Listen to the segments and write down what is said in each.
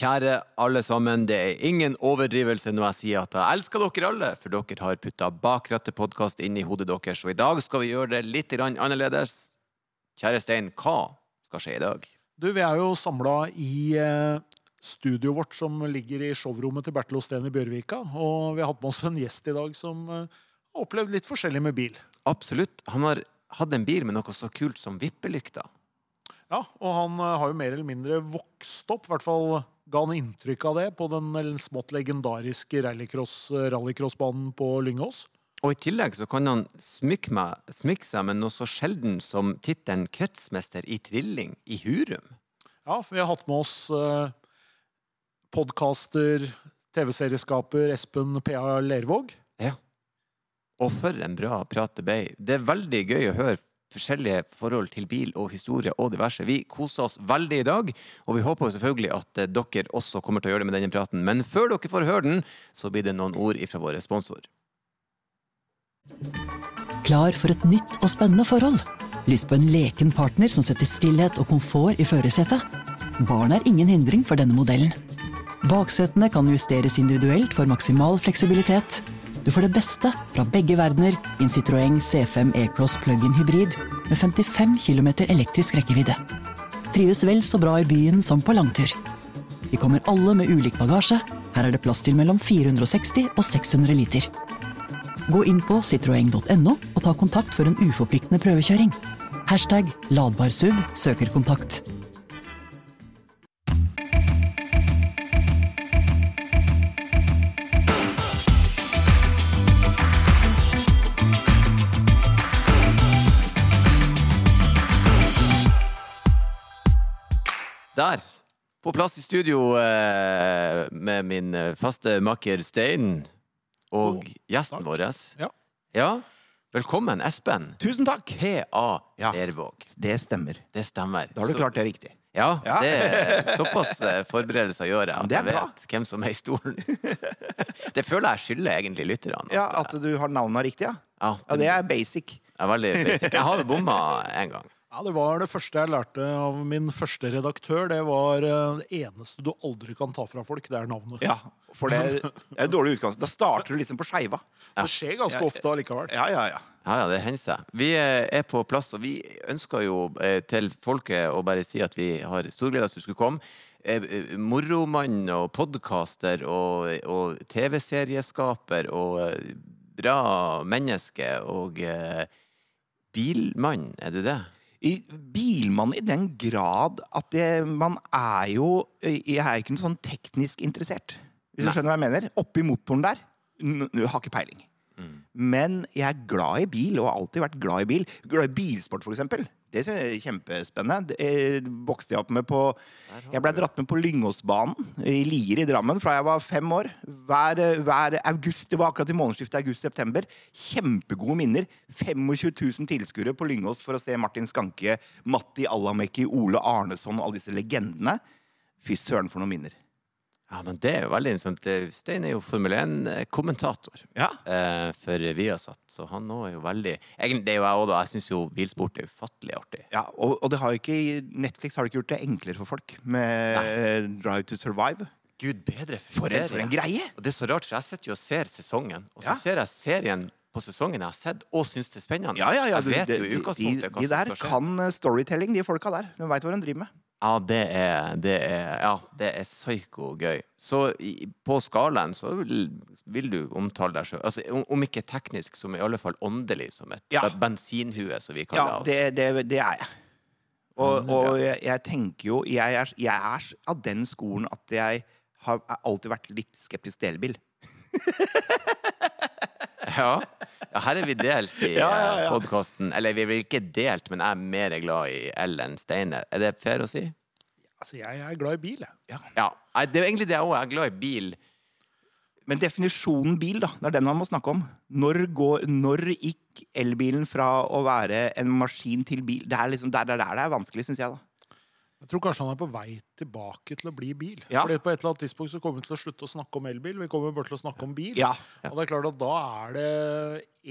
Kjære alle sammen, det er ingen overdrivelse når jeg sier at jeg elsker dere alle, for dere har putta Bak rattet-podkast inn i hodet deres, og i dag skal vi gjøre det litt annerledes. Kjære Stein, hva skal skje i dag? Du, vi er jo samla i eh, studioet vårt som ligger i showrommet til Bertil Osten i Bjørvika. Og vi har hatt med oss en gjest i dag som eh, har opplevd litt forskjellig med bil. Absolutt. Han har hatt en bil med noe så kult som vippelykter. Ja, og han eh, har jo mer eller mindre vokst opp, i hvert fall ga han inntrykk av det på den smått legendariske rallycross- eh, på Lyngås. Og i tillegg så kan han smykke, meg, smykke seg med noe så sjelden som tittelen kretsmester i trilling i Hurum. Ja, vi har hatt med oss eh, podkaster, TV-serieskaper Espen P.A. Lervåg. Ja. Og for en bra prat det ble. Det er veldig gøy å høre forskjellige forhold til bil og historie og diverse. Vi koser oss veldig i dag, og vi håper selvfølgelig at eh, dere også kommer til å gjøre det med denne praten. Men før dere får høre den, så blir det noen ord ifra våre sponsor. Klar for et nytt og spennende forhold? Lyst på en leken partner som setter stillhet og komfort i førersetet? Barn er ingen hindring for denne modellen. Baksetene kan justeres individuelt for maksimal fleksibilitet. Du får det beste fra begge verdener i en Citroën C5 E-Cross plug-in hybrid med 55 km elektrisk rekkevidde. Trives vel så bra i byen som på langtur. Vi kommer alle med ulik bagasje. Her er det plass til mellom 460 og 600 liter. Gå inn på citroeng.no og ta kontakt for en uforpliktende prøvekjøring. Hashtag ladbar SUV søker kontakt. På plass i studio eh, med min eh, faste makker Stein og Oh, gjesten vår. Ja. Ja, velkommen, Espen. Tusen takk. P.A. Ja. Lervåg. Det stemmer. Det stemmer. Da har du Så- klart det riktig. Ja, Ja. det såpass eh, forberedelser gjør jeg at jeg vet hvem som er i stolen. det føler jeg skylder egentlig lytterne. Ja, At du har navnet riktig, ja. Ja, Ja, Det er basic. er veldig basic. Jeg har bomma en gang. Ja, Det var det første jeg lærte av min første redaktør. Det var eh, det eneste du aldri kan ta fra folk, det er navnet. Ja, For det er det er et dårlig utgangspunkt. Da starter du liksom på skeiva. Det skjer ganske Ja, ofte allikevel. Ja, ja, ja. Ja, ja, det hender seg. Vi eh, er på plass, og vi ønsker jo eh, til folket å bare si at vi har stor glede av at du skulle komme. Moromann og podkaster og, og TV-serieskaper og bra menneske og eh, bilmann, er du det? I bilmann i den grad at det, man er jo Jeg er ikke noe sånn teknisk interessert. Hvis Nei. du skjønner hva jeg mener? Oppi motoren der. har ikke peiling. Men jeg er glad i bil, og har alltid vært glad i bil. Glad i bilsport, for eksempel. Det synes jeg er kjempespennende. Det eh, vokste jeg opp med på Jeg ble dratt med på Lyngåsbanen i Lier i Drammen fra jeg var fem år. Hver, eh, hver august, Det var akkurat i månedsskiftet august-september. Kjempegode minner. 25 000 tilskuere på Lyngås for å se Martin Skanke, Matti Alameki, Ole Arneson og alle disse legendene. Fy søren, for noen minner. Ja, men det er jo veldig interessant. Eh, Stein er jo Formel 1-kommentator Ja. eh, for Viasat, så han nå er jo veldig Egentlig, det er jo jeg òg, da. Jeg syns jo bilsport er ufattelig artig. Ja, og, og det har ikke, Netflix har ikke gjort det enklere for folk med Drive to Survive. Gud bedre For, en- for en greie! Og det er så rart, for jeg sitter jo og ser sesongen, og så Ja. ser jeg serien på sesongen jeg har sett, og syns det er spennende. Ja, ja, ja, du, de, de, de, der kan eh, storytelling, de folka der. De veit hva de driver med. Ja, det er, det er Ja, det er psyko gøy. Så i, på skalaen så vil, vil du omtale deg sjøl altså, om, om ikke teknisk, som i alle fall åndelig, som et Ja. bensinhue, som vi kaller Ja, oss. det, det, det er jeg. Og, og jeg, jeg tenker jo jeg er, jeg er av den skolen at jeg har alltid vært litt skeptisk til elbil. Ja. Ja, her er vi delt i Ja, ja, ja. podkasten. Eller vi vel ikke delt, men jeg er mer glad i Ellen enn Steine. Er det fair å si? Altså, Jeg er glad i bil, jeg. Ja. Det er egentlig det jeg òg. Jeg er glad i bil. Men definisjonen bil, da, det er den man må snakke om. Når, går, når gikk elbilen fra å være en maskin til bil? Det er liksom der, der, der det er vanskelig, syns jeg. da. Jeg tror kanskje han er på vei tilbake til å bli bil. Ja. Fordi på et eller annet tidspunkt så kommer vi til å slutte å snakke om elbil. Vi kommer bare til å snakke om bil. Ja. Og det er klart at da er det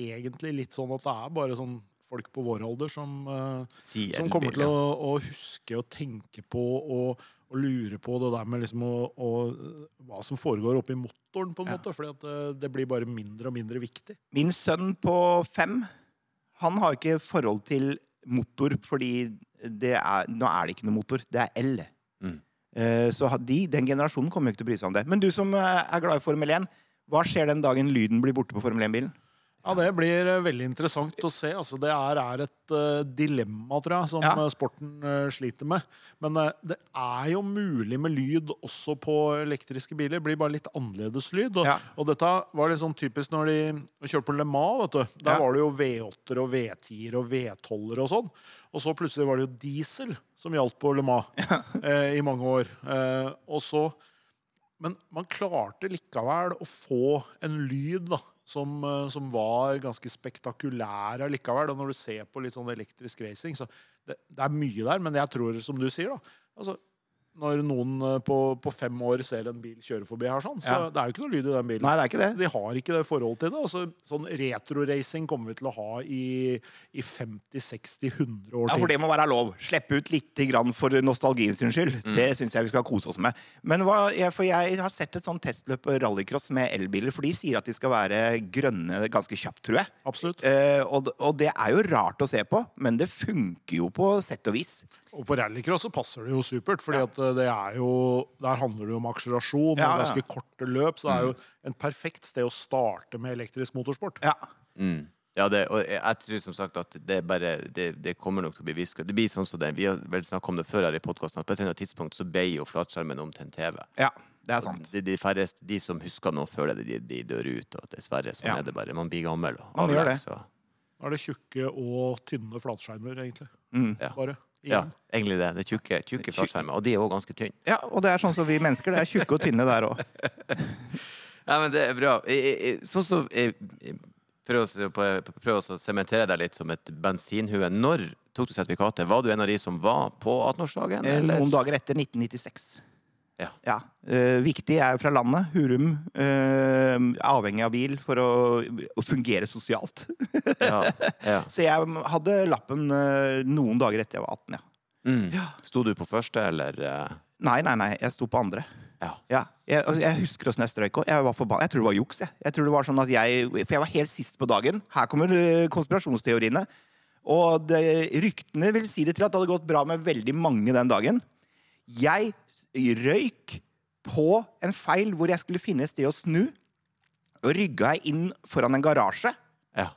egentlig litt sånn at det er bare sånn folk på vår alder som, uh, som kommer til å, å huske og tenke på og, og lure på det der med liksom å, å, hva som foregår oppi motoren, på en Ja. måte. fordi at eh, det blir bare mindre og mindre viktig. Min sønn på fem, han har ikke forhold til motor, fordi det er, nå er det ikke noe motor. Det er el. Mm. Eh, Så de, den generasjonen kommer jo ikke til å bry seg om det. Men du som eh, er glad i Formel 1, hva skjer den dagen lyden blir borte på Formel 1-bilen? Ja, Det blir eh, veldig interessant å se. Altså, det er, er et uh, dilemma, tror jeg, som Ja. eh, sporten uh, sliter med. Men uh, det er jo mulig med lyd også på elektriske biler. Det blir bare litt annerledes lyd. Og, Ja. og dette var litt sånn typisk når de kjørte på Le Mans. vet du. Der Ja. var det jo V8-er og V10-er og V12-er og sånn. Og så plutselig var det jo diesel som gjaldt på Le Mans i mange år. Og så men man klarte likevel å få en lyd da, som, eh, som var ganske spektakulær allikevel. Og når du ser på litt sånn elektrisk racing, så det, det er mye der. Men jeg tror, som du sier, da altså, Når noen eh, på, på fem år ser en bil kjøre forbi her, sånn, så Ja. det er jo ikke noe lyd i den bilen. Nei, det er ikke det. De har ikke det forholdet til det. Altså, sånn retroracing kommer vi til å ha i, i 50-60-100 år Ja, for det må være lov. Slippe ut litt grann for nostalgiens sin skyld. Det syns jeg vi skal kose oss med. Men hva, jeg, for jeg har sett et sånn testløp på rallycross med elbiler, for de sier at de skal være grønne ganske kjapt, tror jeg. Absolutt. Eh, og, og det er jo rart å se på, men det funker jo på sett og vis. Og på rallycross så passer det jo supert, fordi at eh, det er jo Der handler det jo om akselerasjon Ja, og ja. ganske korte løp, så det er jo en perfekt sted å starte med elektrisk motorsport. Ja. Mm. Ja, det, og jeg, tror som sagt at det, bare, det, det kommer nok til å bli viska. Det blir sånn som det. Vi har vel snakket om det før her i podkasten, at på et eller annet tidspunkt så ble jo flatskjermen om til en TV. ja, det er sant. De, de færreste, de som husker noe før det, de, de dør ut. Og dessverre, sånn Ja. er det bare. Man blir gammel. Og Man gjør det. så- Da er det tjukke og tynne flatskjermer, egentlig. Mm. Ja. Bare. Ja, egentlig det. Det tjukke, tjukke flatskjermer. Og de er òg ganske tynne. Ja, og det er sånn som vi mennesker. Det er tjukke og tynne der òg. Nei, men det er bra. Sånn som jeg- å sementere deg litt som et bensinhue. Når tok du sertifikatet? Var du en av de som var på 18-årsdagen? Noen dager etter 1996. Ja. eh, viktig er fra landet. Hurum. Uh, avhengig av bil for å, å fungere sosialt. Ja, ja. Så jeg hadde lappen uh, noen dager etter jeg var 18, ja. Mm. Sto du på første, eller? Nei, nei, nei. Jeg sto på andre. Ja. Ja, jeg, altså, jeg husker åssen jeg strøyk òg. Jeg. Jeg tror det var juks. Jeg. jeg tror det var sånn at jeg, For jeg var helt sist på dagen. Her kommer konspirasjonsteoriene. Og det, ryktene vil si det til at det hadde gått bra med veldig mange den dagen. Jeg røyk på en feil hvor jeg skulle finne et sted å snu. Og rygga jeg inn foran en garasje, ja.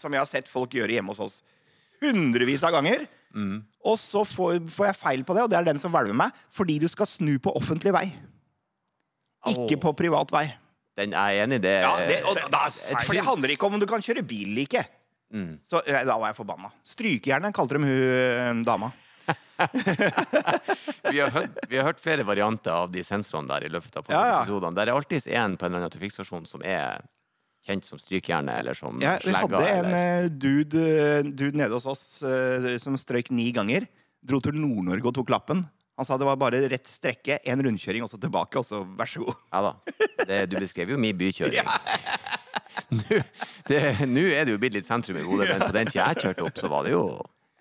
som jeg har sett folk gjøre hjemme hos oss hundrevis av ganger. Mm. Og så får, får jeg feil på det, og det er den som hvelver meg. Fordi du skal snu på offentlig vei. Ikke oh. på privat vei. Den er jeg enig i. Det, Ja, det, og da, for det handler ikke om om du kan kjøre bil eller ikke. Mm. Så eh, da var jeg forbanna. Strykejernet kalte de hun eh, dama. vi, har hørt, vi har hørt flere varianter av de sensorene der i løpet av Ja, ja. episodene. Der er alltid en på en eller annen trafikkstasjon som er kjent som strykjerne, eller som ja, vi hadde en eller... eh, dude, eh, dude nede hos oss eh, som strøyk ni ganger. Dro til Nord-Norge og tok lappen. Han sa det var bare rett strekke, en rundkjøring og så tilbake, og så vær så god. Ja da. Det, du beskrev jo min bykjøring. Nå nå er det jo blitt litt sentrum i Bodø, men på den tida jeg kjørte opp, så var det jo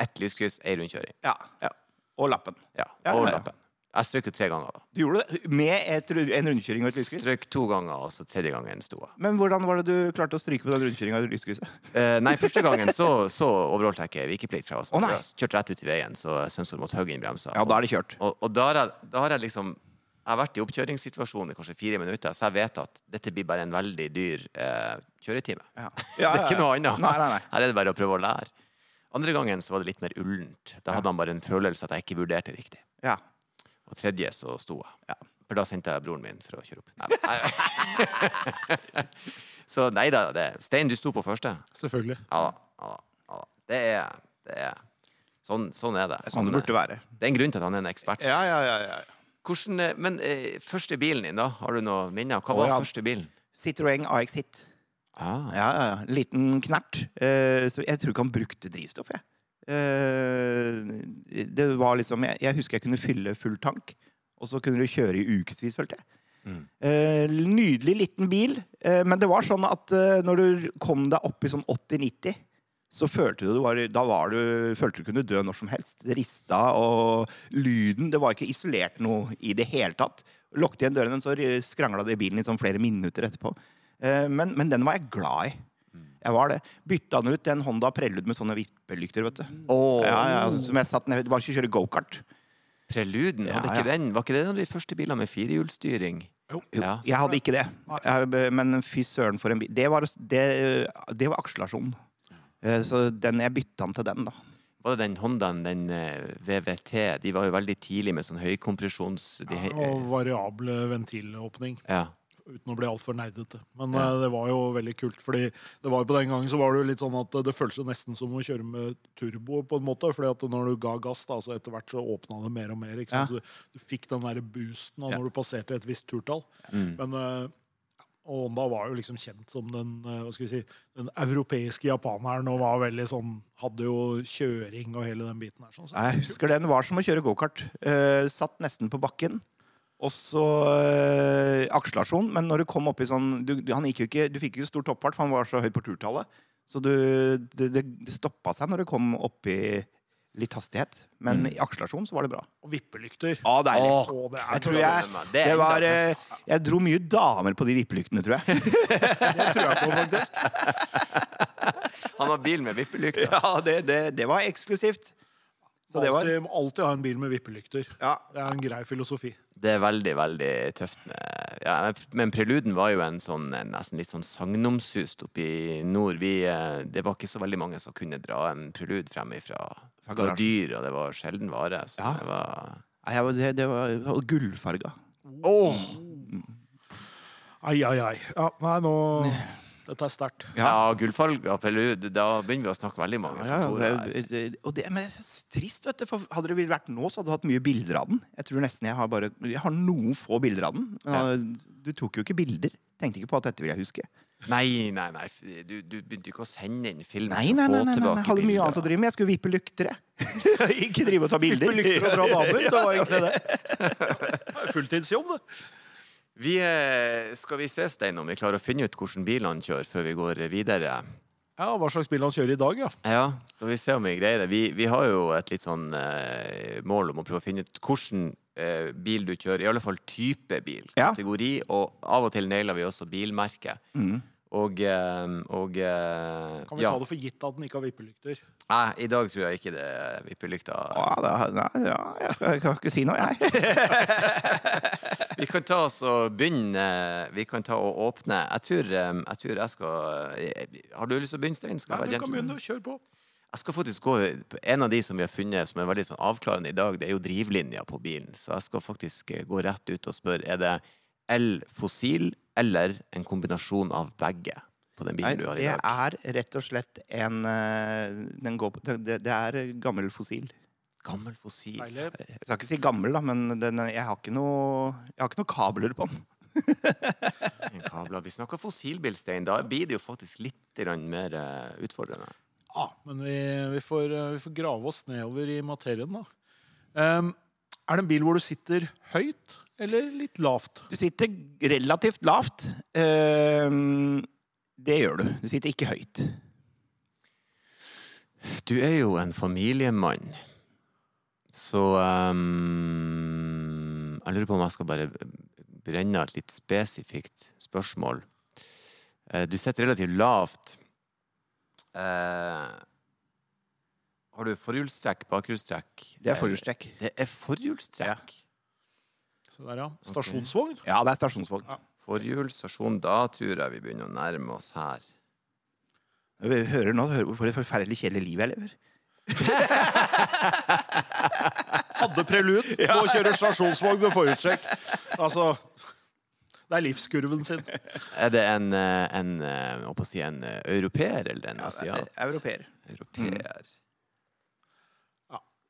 ett lyskryss, ei rundkjøring. Ja. Ja. Og lappen. Ja, Ja, og ja, ja. lappen. Jeg strøk jo tre ganger, da. Du gjorde det med et, en rundkjøring og et lyskryss? Strøk to ganger, og så tredje gangen sto jeg. Men hvordan var det du klarte å stryke på den rundkjøringa og lyskrysset? Eh, nei, første gangen så, så overholdt jeg ikke vikeplikt. Å, nei. Jeg kjørte rett ut i veien, så sensoren måtte hogge inn bremsa. Ja, da er det kjørt. Og, og da, har jeg, da har jeg liksom Jeg har vært i oppkjøringssituasjonen i kanskje fire minutter, så jeg vet at dette blir bare en veldig dyr eh, kjøretime. Ja. det er ikke noe annet. Nei, nei, nei. Her er det bare å prøve å lære. Andre gangen så var det litt mer ullent. Da hadde han bare en følelse at jeg ikke vurderte riktig. Ja. Og tredje så sto jeg. Ja. For da sendte jeg broren min for å kjøre opp. Nei, nei. så nei da. Det. Stein, du sto på første? Selvfølgelig. Ja da. Ja, ja. Det er, det er sånn, sånn er det. Sånn det burde være. det er en grunn til at han er en ekspert. Ja, ja, ja, ja. Hvordan, eh, men eh, første bilen din, da? Har du noe minner? Hva var var ja. første bilen? Citroën AX Hit. Ah, Ja, ja, ja. Liten knert. Eh, så jeg tror ikke han brukte drivstoff, jeg. Eh, det var liksom jeg, jeg husker jeg kunne fylle full tank, og så kunne du kjøre i ukevis, følte jeg. Mm. Eh, nydelig liten bil, eh, men det var sånn at eh, når du kom deg opp i sånn 80-90, så følte du, du var, da var du, følte du kunne dø når som helst. Det rista, og lyden Det var ikke isolert noe i det hele tatt. Lukket igjen døren, så skrangla det i bilen i sånn flere minutter etterpå. Eh, men, men den var jeg glad i. Jeg var det. Bytta den ut til en Honda Prelude med sånne vippelykter. vet du. Oh. Ja, ja, som jeg satt ned, Det var ikke å kjøre gokart. Preluden, hadde Ja, ikke den, var ikke det en av de første bilene med firehjulsstyring? Jo. Ja. Jeg hadde ikke det. Jeg, men fy søren for en bil. Det var, det, det var akselerasjon. Eh, Så den, jeg bytta den til den, da. Var det den Hondaen, den eh, VVT? De var jo veldig tidlig med sånn høykompresjons... Ja, Og variable ventilåpning. ja. Uten å bli altfor nerdete. Men eh, det var jo veldig kult. fordi det var jo på den gangen så var det jo litt sånn at det føltes nesten som å kjøre med turbo. på en måte, fordi at når du ga gass, da, så etter hvert så åpna det mer og mer. sant? Så du, du fikk den der boosten da, Ja. når du passerte et visst turtall. Men eh, og Honda var jo liksom kjent som den eh, hva skal vi si, den europeiske japaneren og var veldig sånn, hadde jo kjøring og hele den biten her. Sånn, så- Jeg husker den var som å kjøre gokart. Uh, satt nesten på bakken. Og så eh, akselerasjon. Men når du kom opp i sånn Du, du, han gikk jo ikke, du fikk ikke stor toppfart, for han var så høyt på turtallet. Så du, det, det, det stoppa seg når du kom opp i litt hastighet. Men i akselerasjon så var det bra. Og vippelykter. Ja, deilig. Åh, Å, det er Jeg tror jeg, Det er det var, eh, jeg dro mye damer på de vippelyktene, tror jeg. Det tror jeg på, faktisk. Han har bil med vippelykter. Ja, det, det, det var eksklusivt. Så det var Alltid, alltid ha en bil med vippelykter. ja, Det er en grei filosofi. Det er veldig, veldig tøft med ja, Men Preluden var jo en sånn en nesten litt sånn sagnomsust oppe i nord. Vi, eh, det var ikke så veldig mange som kunne dra en prelud frem ifra Fra Det var dyr, og det var sjelden vare. Så Ja. det var ja, det, det var, det var gullfarga. Ai, ai, ai. Ja, nei, nå Dette er sterkt. Ja, gullfarga Prelude, da begynner vi å snakke veldig mange Ja, faktorer. det, og det, men det er så trist, vet du. For hadde det vært nå, så hadde du hatt mye bilder av den. Jeg tror nesten jeg har bare Jeg har noen få bilder av den. Men, uh, Du tok jo ikke bilder. Tenkte ikke på at dette vil jeg huske. Nei, nei, nei. Du, du begynte ikke å sende inn film Nei, nei, nei, nei, nei, jeg hadde mye bilder. annet å drive med. Jeg skulle vippe lyktere. ikke drive og ta bilder. Vippelykter og dra damer, det var egentlig det. Det Fulltidsjobb, det. Vi, eh, skal vi se, Stein, om vi klarer å finne ut hvordan bilene kjører før vi går videre? Ja, Hva slags bil han kjører i dag, ja. Ja, skal vi se om vi greier det. Vi, vi har jo et litt sånn eh, mål om å prøve å finne ut hvilken eh, bil du kjører. I alle fall type bil, Ja. kategori, og av og til nailer vi også bilmerket. Mm. Og, eh, og eh, Kan vi ja. ta det for gitt at den ikke har vippelykter? Nei, i dag tror jeg ikke det er vippelykter. Ja, da, nei, ja, jeg, skal, jeg kan ikke si noe, jeg. Vi kan ta oss og begynne Vi kan ta og åpne. Jeg tror jeg, tror jeg skal eh, Har du lyst til å begynne, Stein? Skal Nei, du kan begynne. Kjør på. Jeg skal faktisk gå En av de som vi har funnet som er veldig sånn avklarende i dag, det er jo drivlinja på bilen. Så jeg skal faktisk eh, gå rett ut og spørre er det el fossil eller en kombinasjon av begge på den Nei, bilen du har i dag? det er rett og slett en eh, den går på, det, det er gammel fossil. Gammel fossil. Deilig. Jeg skal ikke si gammel, da, men den, jeg, har ikke noe, jeg har ikke noe kabler på den. En kabler. Vi snakker fossilbilstein. Da blir det jo faktisk litt mer eh, utfordrende. Ja, men vi, vi, får, eh, vi får grave oss nedover i materien, da. Um, er det en bil hvor du sitter høyt eller litt lavt? Du sitter relativt lavt. Um, det gjør du. Du sitter ikke høyt. Du er jo en familiemann, så um, Jeg lurer på om jeg skal bare brenne et litt spesifikt spørsmål. Uh, du sitter relativt lavt. Uh, har du forhjulstrekk, bakhjulstrekk? Det er forhjulstrekk. Det er forhjulstrekk. Se der, ja. Stasjonsvogn. Ja, det er stasjonsvogn. Forhjul, stasjon. Da tror jeg vi begynner å nærme oss her. Vi hører nå hører, hvor et forferdelig kjedelig liv jeg lever. Hadde prelud på å kjøre stasjonsvogn med forhjulstrekk. Altså Det er livskurven sin. Er det en, eh, en, eh, å si en eh, europeer eller en asiat? Ja, europeer. Europeer.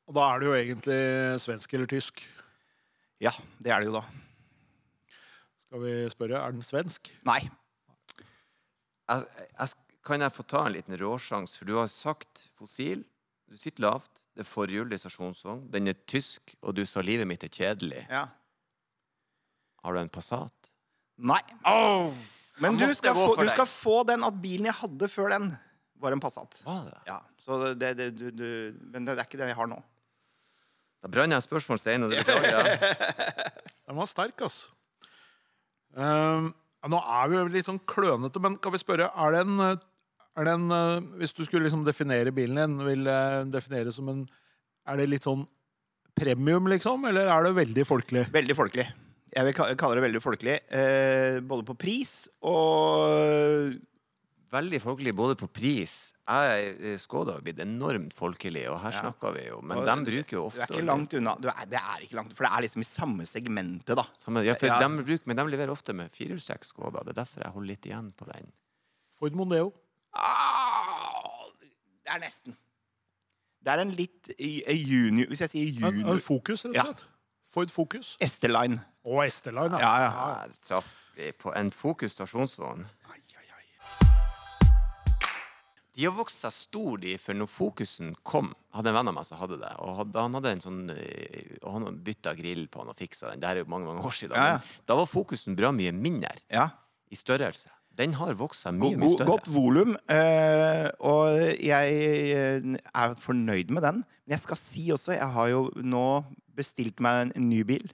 Og da er det jo egentlig svensk eller tysk. Ja, det er det jo da. Skal vi spørre, er den svensk? Nei. Jeg, jeg, kan jeg få ta en liten råsjans? For du har sagt fossil. Du sitter lavt. Det er forhjul, det er stasjonsvogn. Den er tysk, og du sa livet mitt er kjedelig. Ja. Har du en Passat? Nei. Men du skal, få, du skal få den at bilen jeg hadde før den, var en Passat. Var det? Ja, så det, det, du, du, men det er ikke det jeg har nå. Da brant jeg spørsmål senere. Det beklager jeg. Den var sterk, ass. Um, nå er vi litt sånn klønete, men kan vi spørre Er det en, eh, er det en eh, Hvis du skulle liksom definere bilen din, vil jeg definere som en Er det litt sånn premium, liksom? Eller er det veldig folkelig? Veldig folkelig. Jeg vil kalle det veldig folkelig. Eh, både på pris og Veldig folkelig både på pris. Jeg, eh, Skoda har blitt enormt folkelig, og her Ja. snakker vi jo. Men Og de bruker jo Du ofte er ikke langt unna. Du er, det er ikke langt, for det er liksom i samme segmentet, da. Samme, ja, for Ja. De bruker, men de leverer ofte med firehjulstrekk Skoda. Det er derfor jeg holder litt igjen på den. Ford Mondeo. Ah, det er nesten. Det er en litt junior Hvis jeg sier En, en junior Focus, rett Ja. og slett. Ford Fokus? Esteline. Å, Esteline. Ja, ja. Her traff vi på en Fokus stasjonsvogn. De har vokst seg stor, de, for når Fokusen kom hadde en venn av meg som hadde det. Og hadde, han hadde en sånn eh, Og han bytta grill på han og fiksa den. Det her er jo mange mange år siden. Ja, ja. Da var Fokusen bra mye mindre Ja. i størrelse. Den har vokst seg mye, mye større. godt volum, eh, og jeg eh, er fornøyd med den. Men jeg skal si også, jeg har jo nå bestilt meg en, ny bil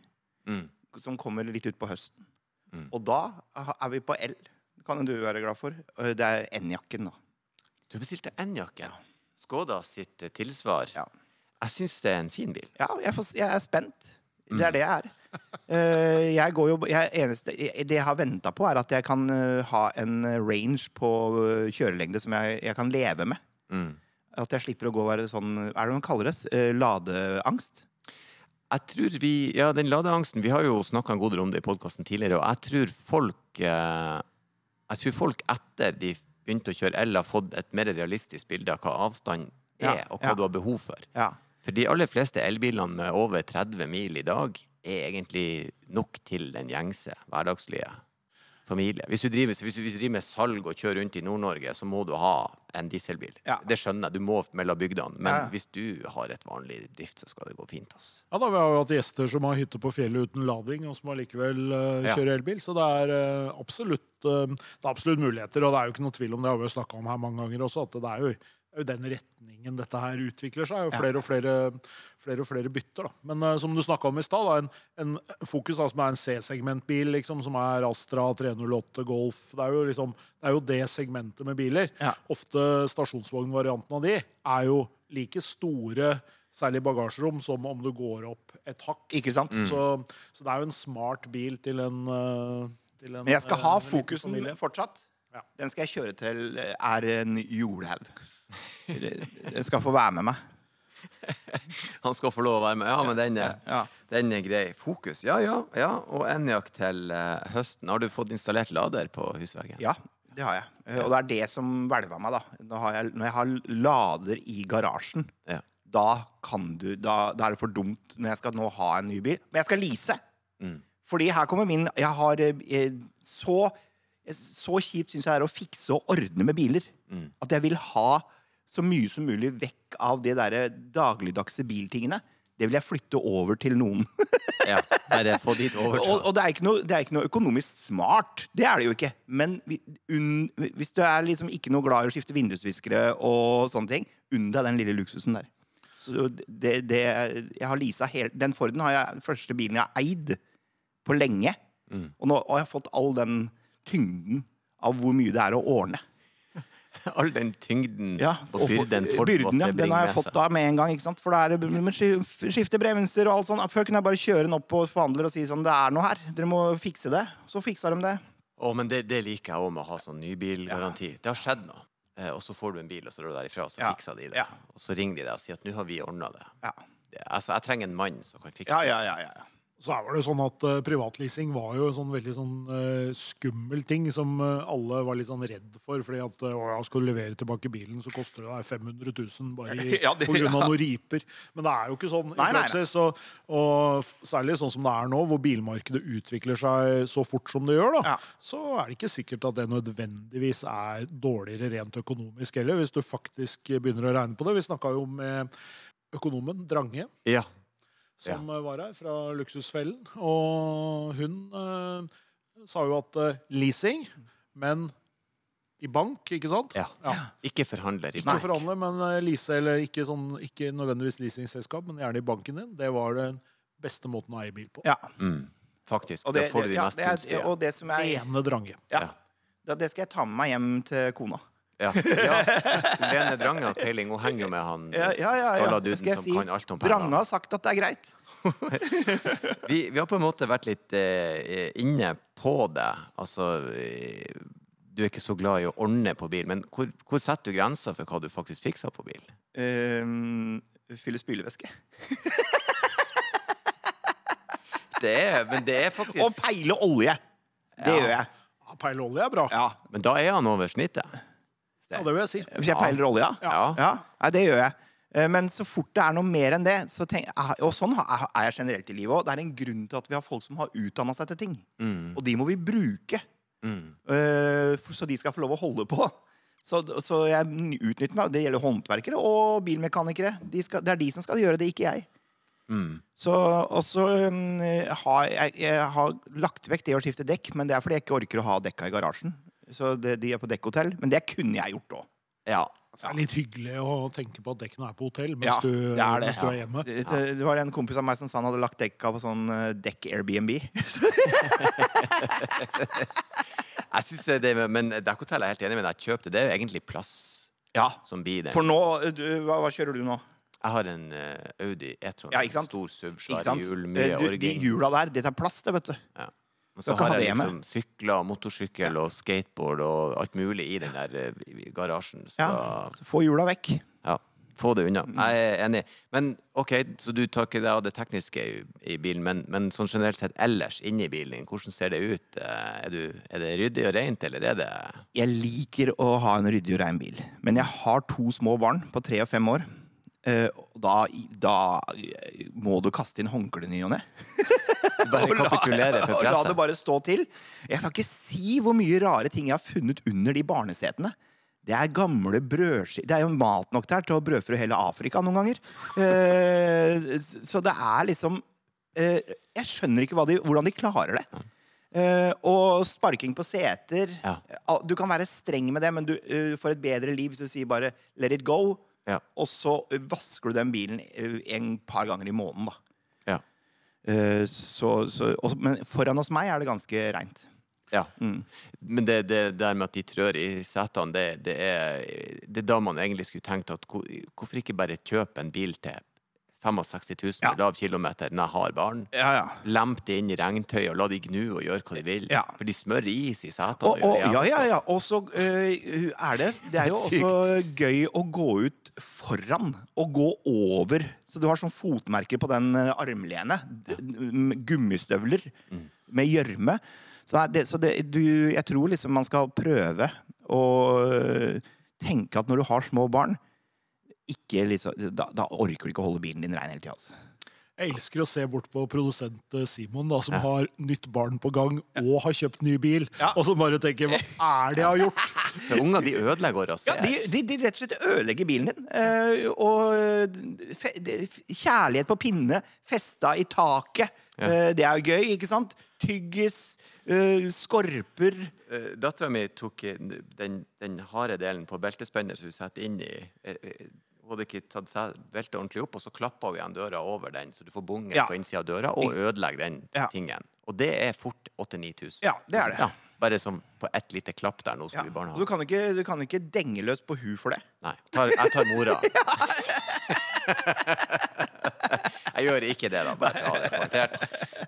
Mm. som kommer litt ut på høsten. Mm. Og da er vi på L. Det kan du være glad for. Eh, Det er N-jakken, da. Du bestilte N-jakke. Skoda sitt tilsvar. Ja. Jeg syns det er en fin bil. Ja, jeg, får, jeg er spent. Det Mm. er det jeg er. Eh, jeg går jo, jeg, eneste, det jeg har venta på, er at jeg kan eh, ha en range på eh, kjørelengde som jeg, jeg kan leve med. Mm. At jeg slipper å gå og være sånn Er det noe man kaller det? Ladeangst? Jeg tror vi, ja, den ladeangsten Vi har jo snakka en god del om det i podkasten tidligere, og jeg tror folk Jeg tror folk etter de begynte å kjøre el, har fått et mer realistisk bilde av hva avstand er, Ja, og hva ja. du har behov for. Ja. For de aller fleste elbilene med over 30 mil i dag er egentlig nok til den gjengse, hverdagslige familie. Hvis du driver, hvis du, hvis du driver med salg og kjører rundt i Nord-Norge, så må du ha en dieselbil. Ja. Det skjønner jeg, du må mellom bygdene. Men Ja, ja. hvis du har et vanlig drift, så skal det gå fint. ass. Ja, da, Vi har jo hatt gjester som har hytte på fjellet uten lading, og som allikevel uh, Ja. kjører elbil. Så det er, uh, absolutt, uh, det er absolutt muligheter. Og det er jo ikke noe tvil om det, har vi jo snakka om her mange ganger også, at det er jo, er jo den retningen dette her utvikler seg. Og flere og flere, flere, og flere bytter. da. Men uh, som du snakka om i stad, en, en fokus da, som er en C-segmentbil, liksom, som er Astra 308 Golf. Det er jo liksom, det er jo det segmentet med biler. Ja. Ofte stasjonsvognvarianten av de er jo like store, særlig bagasjerom, som om du går opp et hakk. Ikke sant? Så, så det er jo en smart bil til en, eh, til en Men jeg skal ha eh, fokusen fortsatt. Ja. Den skal jeg kjøre til er en jordhaug. Skal få være med meg. Han skal få lov å være med. Ja, men den er, Ja. den er grei. Fokus, ja, ja. ja. Og Enjak til eh, høsten. Har du fått installert lader på husveggen? Ja, det har jeg. Eh, Og det er det som hvelva meg, da. Når jeg, når jeg har lader i garasjen, Ja. da kan du da, da er det for dumt når jeg skal nå ha en ny bil. Men jeg skal lease. Mm. Fordi her kommer min Jeg har eh, så Så kjipt syns jeg det er å fikse og ordne med biler. Mm. At jeg vil ha så mye som mulig vekk av de der dagligdagse biltingene. Det vil jeg flytte over til noen. ja. Bare få dit Og, og det, er ikke noe, det er ikke noe økonomisk smart. Det er det jo ikke. Men unn, hvis du er liksom ikke noe glad i å skifte vindusviskere og sånne ting, unn deg den lille luksusen der. Så det, det, jeg har leasa Den Forden har jeg, første bilen jeg har eid på lenge. Mm. Og nå har jeg fått all den tyngden av hvor mye det er å ordne. All den tyngden Ja, og byrden Ford byrden, ja, den har jeg fått av med en gang. For da er det skifte bremser og alt sånt. Før kunne jeg bare kjøre den opp på forhandler og si sånn Det er noe her. Dere må fikse det. Så fiksa de det. Å, men det, det liker jeg òg med å ha sånn nybilgaranti. Det har skjedd noe. Eh, og så får du en bil, og så drar du derifra, og så Ja. fikser de det. Ja. Og så ringer de deg og sier at nå har vi ordna det. Ja. Altså, jeg trenger en mann som kan fikse Ja, det. ja, ja, ja. Så er det sånn at uh, Privatleasing var jo en sånn veldig sånn uh, skummel ting som uh, alle var litt sånn redd for. fordi at uh, ja, skal du levere tilbake bilen, så koster det deg 500 000 bare i, Ja, det- på grunn av ja. noen riper. Men det er jo ikke sånn Nei, i praksis. Og, og særlig sånn som det er nå, hvor bilmarkedet utvikler seg så fort som det gjør, da, Ja. så er det ikke sikkert at det nødvendigvis er dårligere rent økonomisk heller, hvis du faktisk begynner å regne på det. Vi snakka jo med økonomen Drange Ja. Som ja. var her fra Luksusfellen. Og hun eh, sa jo at eh, leasing, men i bank, ikke sant? Ja. Ikke forhandler i Ikke bank. forhandler, men eh, lease, eller ikke, sånn, ikke nødvendigvis leasingselskap, men gjerne i banken din. Det var den beste måten å eie bil på. Ja. Mm, faktisk. Og det, da får du de ja, det er, og det som er Ene drange. ja, Ja. da- Det skal jeg ta med meg hjem til kona. Ja. ja. Lene Drange har peiling. Hun henger jo med han Ja, ja, ja, ja. skalla duden som si. kan alt om Drange har sagt at det er greit. Vi, vi har på en måte vært litt eh, inne på det. Altså eh, Du er ikke så glad i å ordne på bil, men hvor, hvor setter du grensa for hva du faktisk fikser på bil? Um, fylle spylevæske. Det er, men det er faktisk Og peile olje! Det Ja. gjør jeg. Ja, Peile olje er bra. Ja. Men da er han over snittet. Ja, det vil jeg si. Hvis jeg peiler olja? ja. Ja. ja. Nei, det gjør jeg. Eh, Men så fort det er noe mer enn det så tenk, Og sånn er jeg generelt i livet òg. Det er en grunn til at vi har folk som har utdanna seg til ting. Mm, Og de må vi bruke. mm. eh, Så de skal få lov å holde på. Så, så jeg utnytter meg. Det gjelder håndverkere og bilmekanikere. De skal, det er de som skal gjøre det, ikke jeg. Mm. Så, og så um, har jeg, jeg har lagt vekk det å skifte dekk, men det er fordi jeg ikke orker å ha dekka i garasjen. Så det, de er på dekkhotell. Men det kunne jeg gjort òg. Ja. Det er litt hyggelig å tenke på at dekkene er på hotell mens, Ja, du, det er det. mens du er hjemme. Det, det var en kompis av meg som sa han hadde lagt dekka på sånn eh, dekk Airbnb. Jeg synes det, Men dekkhotell er jeg helt enig med deg. Kjøp det. Det er jo egentlig plass Ja. som blir det. For nå du, hva, hva kjører du nå? Jeg har en uh, Audi E-tron. Ja? Stor SUV, Ikke sant? hjul, Eh, mye orging. de hjula der, det tar plass, det, vet du. Ja. Og så har jeg liksom sykler motorsykkel og skateboard og alt mulig i den der eh, garasjen. Så Ja. Så få hjula vekk. ja, få det unna. Mm. Jeg er enig. Men OK, så du tar ikke det av det tekniske i, i bilen, men, men sånn generelt sett ellers inni bilen din, hvordan ser det ut? Eh, Er, du, er det ryddig og rent, eller er det Jeg liker å ha en ryddig og rein bil. Men jeg har to små barn på tre og fem år. Eh, da, da må du kaste inn håndkleet i ny og ne. Bare kapitulere for og la det bare stå til. Jeg skal ikke si hvor mye rare ting jeg har funnet under de barnesetene. Det er gamle brødskiver Det er jo mat nok der til å brødfø hele Afrika noen ganger. Eh, så det er liksom eh, Jeg skjønner ikke de, hvordan de klarer det. Eh, og sparking på seter. Ja. Du kan være streng med det, men du uh, får et bedre liv hvis du sier bare 'let it go'. Ja. Og så eh, vasker du den bilen eh, en par ganger i måneden, da. Eh, så, så, og, men foran hos meg er det ganske reint. Ja. Mm. Men det, det der med at de trør i setene, det, det, er, det er da man egentlig skulle tenkt at hvor- hvorfor ikke bare kjøpe en bil til 65 000 Ja. lav kilometer når jeg har barn? Ja, ja. Lemp det inn i regntøy og la de gnu og gjøre hva de vil. Ja. For de smører is i setene. Og, og, ja, ja, ja. Og så uh, er det Det er jo også gøy å gå ut foran og gå over. Så du har sånn fotmerker på den eh, armlenet. Gummistøvler Mm. med gjørme. Så, det, så det, du, jeg tror liksom man skal prøve å eh, tenke at når du har små barn ikke liksom, da, da orker du ikke å holde bilen din rein hele tida. Altså. Jeg elsker å se bort på produsent eh, Simon, da, som har nytt barn på gang og har kjøpt ny bil, Ja. og som bare tenker 'hva er det jeg har gjort'? For unger de ødelegger oss. Ja, de, de, de rett og slett ødelegger bilen din. Uh, og eh, fe, de, kjærlighet på pinne, festa i taket. Ja. Uh, det er jo gøy, ikke sant? Tyggis, uh, skorper. Uh, Dattera mi tok den, den harde delen på beltespenner som hun setter inn i Hun hadde ikke tatt seg beltet ordentlig opp, og så klappa hun igjen døra over den, så du får bunge Ja. på innsida av døra, og ødelegger den Ja. tingen. Og det er fort 8000-9000. Ja, det er det. Ja, bare som på ett lite klapp der nå Ja. vi barn Og du kan ikke, du kan ikke denge løs på hu for det. Nei, tar, jeg tar mora. jeg gjør ikke det, da. Bare ta det poengtert.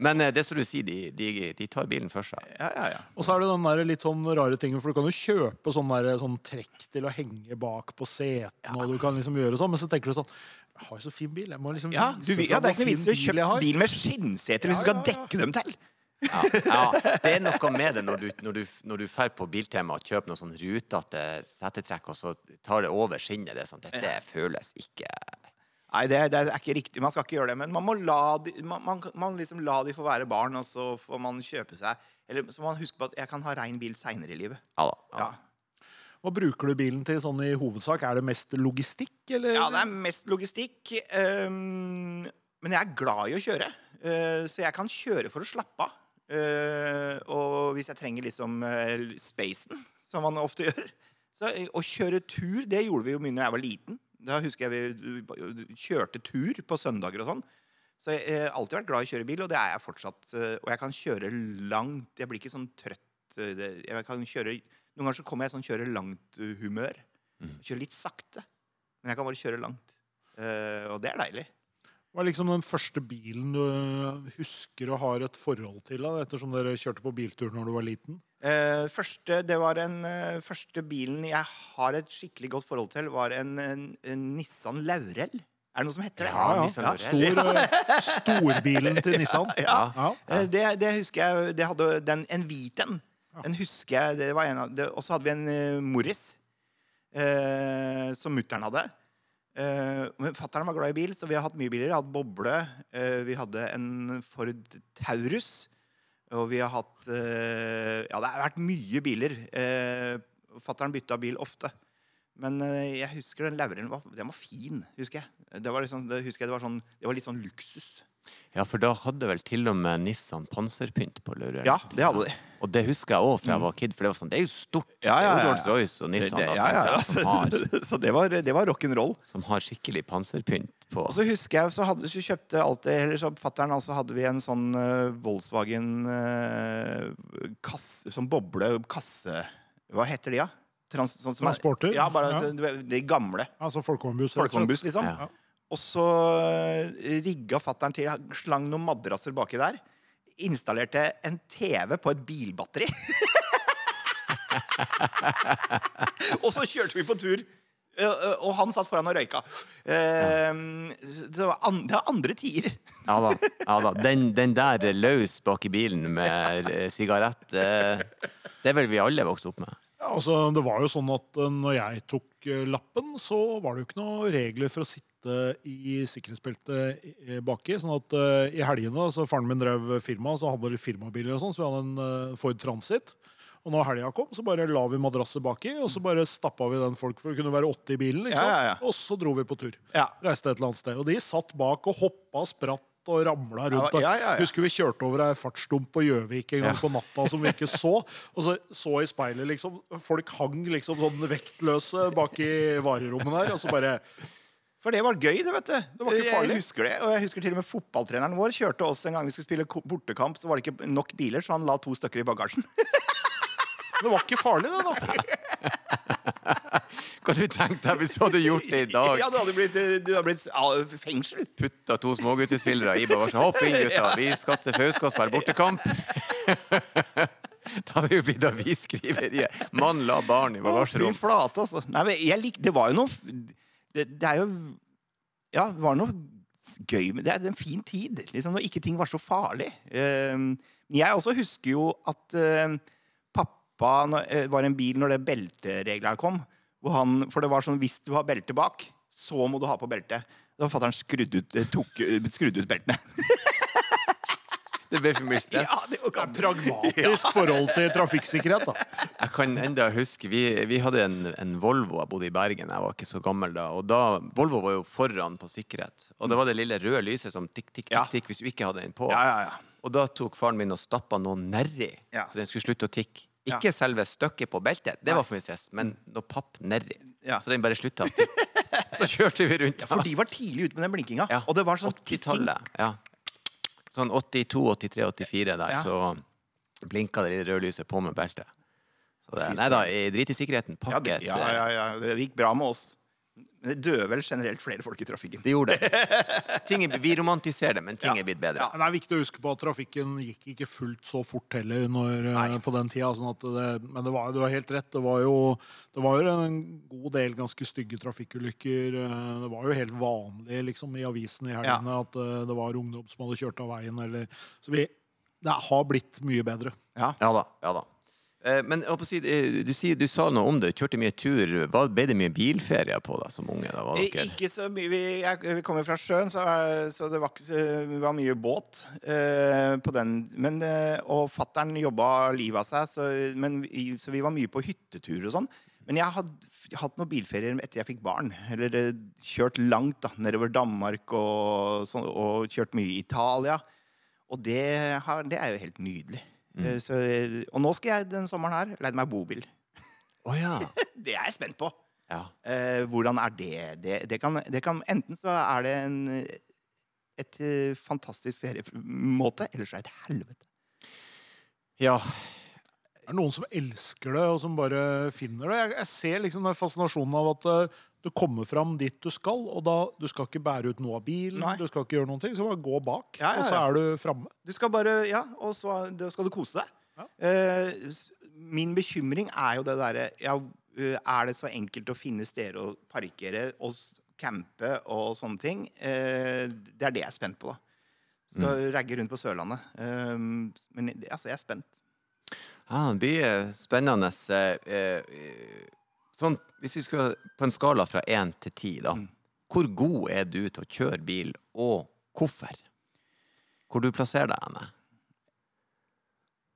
Men eh, det som du sier, de, de, de tar bilen for seg. Ja, ja, ja. Og så er det den der litt sånn rare tingen, for du kan jo kjøpe sånn, der, sånn trekk til å henge bak på setene, og du kan liksom gjøre sånn, men så tenker du sånn Jeg har jo så fin bil. Jeg må liksom Ja, du, ja, Det er ikke noe vits i å fin bil jeg kjøpe bil med skinnseter hvis du skal dekke dem til. Ja, ja, det er noe med det når du, når du, når du fer på Biltema og kjøper noe sånn rutete setetrekk, og så tar det over skinnet. Det sånn, Dette føles ikke Nei, det, det er ikke riktig. Man skal ikke gjøre det. Men man må la de, man, man, man liksom la de få være barn, og så får man kjøpe seg Eller så må man huske på at jeg kan ha rein bil seinere i livet. Ja da. Ja. Ja. Hva bruker du bilen til sånn i hovedsak? Er det mest logistikk, eller? Ja, det er mest logistikk. Um, men jeg er glad i å kjøre. Uh, så jeg kan kjøre for å slappe av. Eh, og hvis jeg trenger liksom uh, spacen, som man ofte gjør. Så eh, Å kjøre tur det gjorde vi jo mye da jeg var liten. Da husker jeg vi kjørte tur på søndager og sånn. Så jeg har alltid vært glad i å kjøre bil, og det er jeg fortsatt. eh, Og jeg kan kjøre langt. Jeg blir ikke sånn trøtt. eh, Jeg kan kjøre, noen ganger så kommer jeg i sånn kjøre langt-humør. Kjøre litt sakte. Men jeg kan bare kjøre langt. Eh, og det er deilig. Hva er liksom den første bilen du husker og har et forhold til, da, ettersom dere kjørte på biltur når du var liten? Eh, første, det var en, eh, første bilen jeg har et skikkelig godt forhold til, var en, en, en Nissan Laurel. Er det noe som heter det? Ja, ja. Laurel. Stor, eh, storbilen til Nissan. Ja. Ja. ja. Det, det husker jeg det hadde den, En hvit en. Den husker jeg det var en av Og så hadde vi en eh, Morris eh, som mutter'n hadde. Eh, men Fattern var glad i bil, så vi har hatt mye biler. Vi har hatt boble. eh, vi hadde en Ford Taurus. Og vi har hatt eh, Ja, det har vært mye biler. Eh, Fattern bytta bil ofte. Men jeg husker den Lauren var, den var fin. husker jeg. Det var, liksom, det, husker jeg, det var, sånn, det var litt sånn luksus. Ja, for da hadde vel til og med Nissan panserpynt på Laurel. Ja, det hadde de. Og det husker jeg òg fra jeg var kid, for det var sånn, det er jo stort. Ja, ja, Det er jo ja, Rolls Royce og Nissan Det- det, ja, ja, ja. som, har, så det var, det var rock'n'roll. som har skikkelig panserpynt på. Og så husker jeg, så, hadde, så kjøpte alltid Eller så fatter'n, altså hadde vi en sånn uh, Volkswagen uh, kasse, Sånn boble kasse Hva heter de, da? Trans, sånn er- Transporter? Ja, bare Ja. de gamle. Altså folkevognbuss. Folkevognbuss, liksom. Ja. Og så eh, rigga fatteren til, slang noen madrasser baki der. Installerte en TV på et bilbatteri. og så kjørte vi på tur. eh, Og han satt foran og røyka. Eh, Det var andre tider. Ja da. ja da. Den, den der løs bak i bilen med eh, sigarett, eh, det er vel vi alle vokst opp med. Ja, altså, det var jo sånn at eh, når jeg tok eh, lappen, så var det jo ikke noen regler for å sitte i sikkerhetsbeltet i- baki. Sånn at uh, i helgene, så faren min drev firma, så hadde vi firmabiler og sånn, så vi hadde en uh, Ford Transit. Og når helga kom, så bare la vi madrasset baki, og så bare stappa vi den folk, for det kunne være åtte i bilen. ikke Ja, sant? ja, ja. Og så dro vi på tur. Ja. Reiste et eller annet sted. Og de satt bak og hoppa og spratt og ramla rundt. Ja, ja. Husker vi kjørte over ei fartsdump på Gjøvik en gang på natta som vi ikke så. Og så så i speilet, liksom. Folk hang liksom sånn vektløse bak i varerommet der. Og så bare For det var gøy, det, vet du. Det var ikke farlig. Jeg husker det, og jeg husker til og med fotballtreneren vår kjørte oss en gang vi skulle spille bortekamp, så var det ikke nok biler, så han la to stykker i bagasjen. Det var ikke farlig, det, da. Hva hadde vi tenkt deg hvis du hadde gjort det i dag? Ja, Du hadde blitt, du hadde blitt ja, fengsel. Putta to småguttespillere i bagasjen. Hopp inn, gutta! Vi skal til Fauske og spille bortekamp. Da hadde det jo blitt avisskriveriet. Mann la barn i Å, Fy bagasjerom. flate, altså. Nei, men jeg lik, det var jo noe det, det er jo Ja, det var noe gøy Det er en fin tid, liksom, når ikke ting var så farlig. Eh, jeg også husker jo at eh, pappa eh, var en bil når det beltereglene kom. Han, for det var sånn hvis du har belte bak, så må du ha på belte. Da var fatter'n skrudd ut, eh, tok, eh, skrudd ut beltene. Det ble for mye stress. Ja, det var Ja, pragmatisk forhold til trafikksikkerhet, da. Jeg kan enda huske, Vi, vi hadde en, en Volvo. Jeg bodde i Bergen, jeg var ikke så gammel da. Og da, Volvo var jo foran på sikkerhet. Og det var det lille røde lyset som tikk, tikk, tikk, tikk hvis du ikke hadde den på. Ja, ja, ja. Og da tok faren min og stappa noe nedi, Ja. så den skulle slutte å tikke. Ja. Ikke selve stykket på beltet, det var for mye stress, men noe papp nedi. Ja. Så den bare slutta å tikke. Så kjørte vi rundt. For de var tidlig ute med den blinkinga. Ja. Og det var sånn tikking. 80-tallet. Ja. Sånn 82, 83, 84 der, Ja. så blinka det lille rødlyset på med beltet. Så det, nei da, drit i sikkerheten. Ja, det, ja, ja, ja, det gikk bra med oss. Men det døde vel generelt flere folk i trafikken. Det gjorde det. Ting er, vi romantiserer det, men ting Ja. er blitt bedre. Ja. det er viktig å huske på at trafikken gikk ikke fullt så fort heller når, eh, på den tida. Sånn at det, men det var, du har helt rett. Det var, jo, det var jo en god del ganske stygge trafikkulykker. Eh, Det var jo helt vanlig liksom, i avisen i helgene at eh, det var ungdom som hadde kjørt av veien. Eller, så vi, det har blitt mye bedre. Ja da. ja da. Eh, Men si, eh, du, sier, du sa noe om det. Kjørte mye tur. Hva, ble det mye bilferier på da, som unge? da, var Eh? Ikke så mye. Vi, jeg, vi kommer fra sjøen, så, så det var, ikke, var mye båt eh, på den. Men, og fattern jobba livet av seg, så, men, så vi var mye på hyttetur og sånn. Men jeg hadde hatt noen bilferier etter jeg fikk barn. Eller kjørt langt da, nedover Danmark og, sånn, og kjørt mye i Italia. Og det, har, det er jo helt nydelig. Eh, Så, og nå skal jeg den sommeren her leie meg bobil. Oh, ja. Det er jeg spent på. ja. Eh, hvordan er det? Det, det, kan, det kan Enten så er det en, et eh, fantastisk feriemåte, eller så er det et helvete. Ja. Det er noen som elsker det, og som bare finner det. Jeg, jeg ser liksom den fascinasjonen av at uh, du kommer fram dit du skal, og da du skal ikke bære ut noe av bilen, Nei. du skal ikke gjøre noen ting, så bare gå bak, Ja, ja, og så er du framme. Du skal bare Ja, og så da skal du kose deg. Ja. Eh, min bekymring er jo det derre ja, eh, Er det så enkelt å finne steder å parkere og campe og sånne ting? Uh, det er det jeg er spent på, da. Skal ragge rundt på Sørlandet. Men altså, jeg er spent. Ja, det blir spennende. eh, eh, Sånn, hvis vi skal på en skala fra én til ti, da. Hvor god er du til å kjøre bil, og hvorfor? Hvor du plasserer deg henne?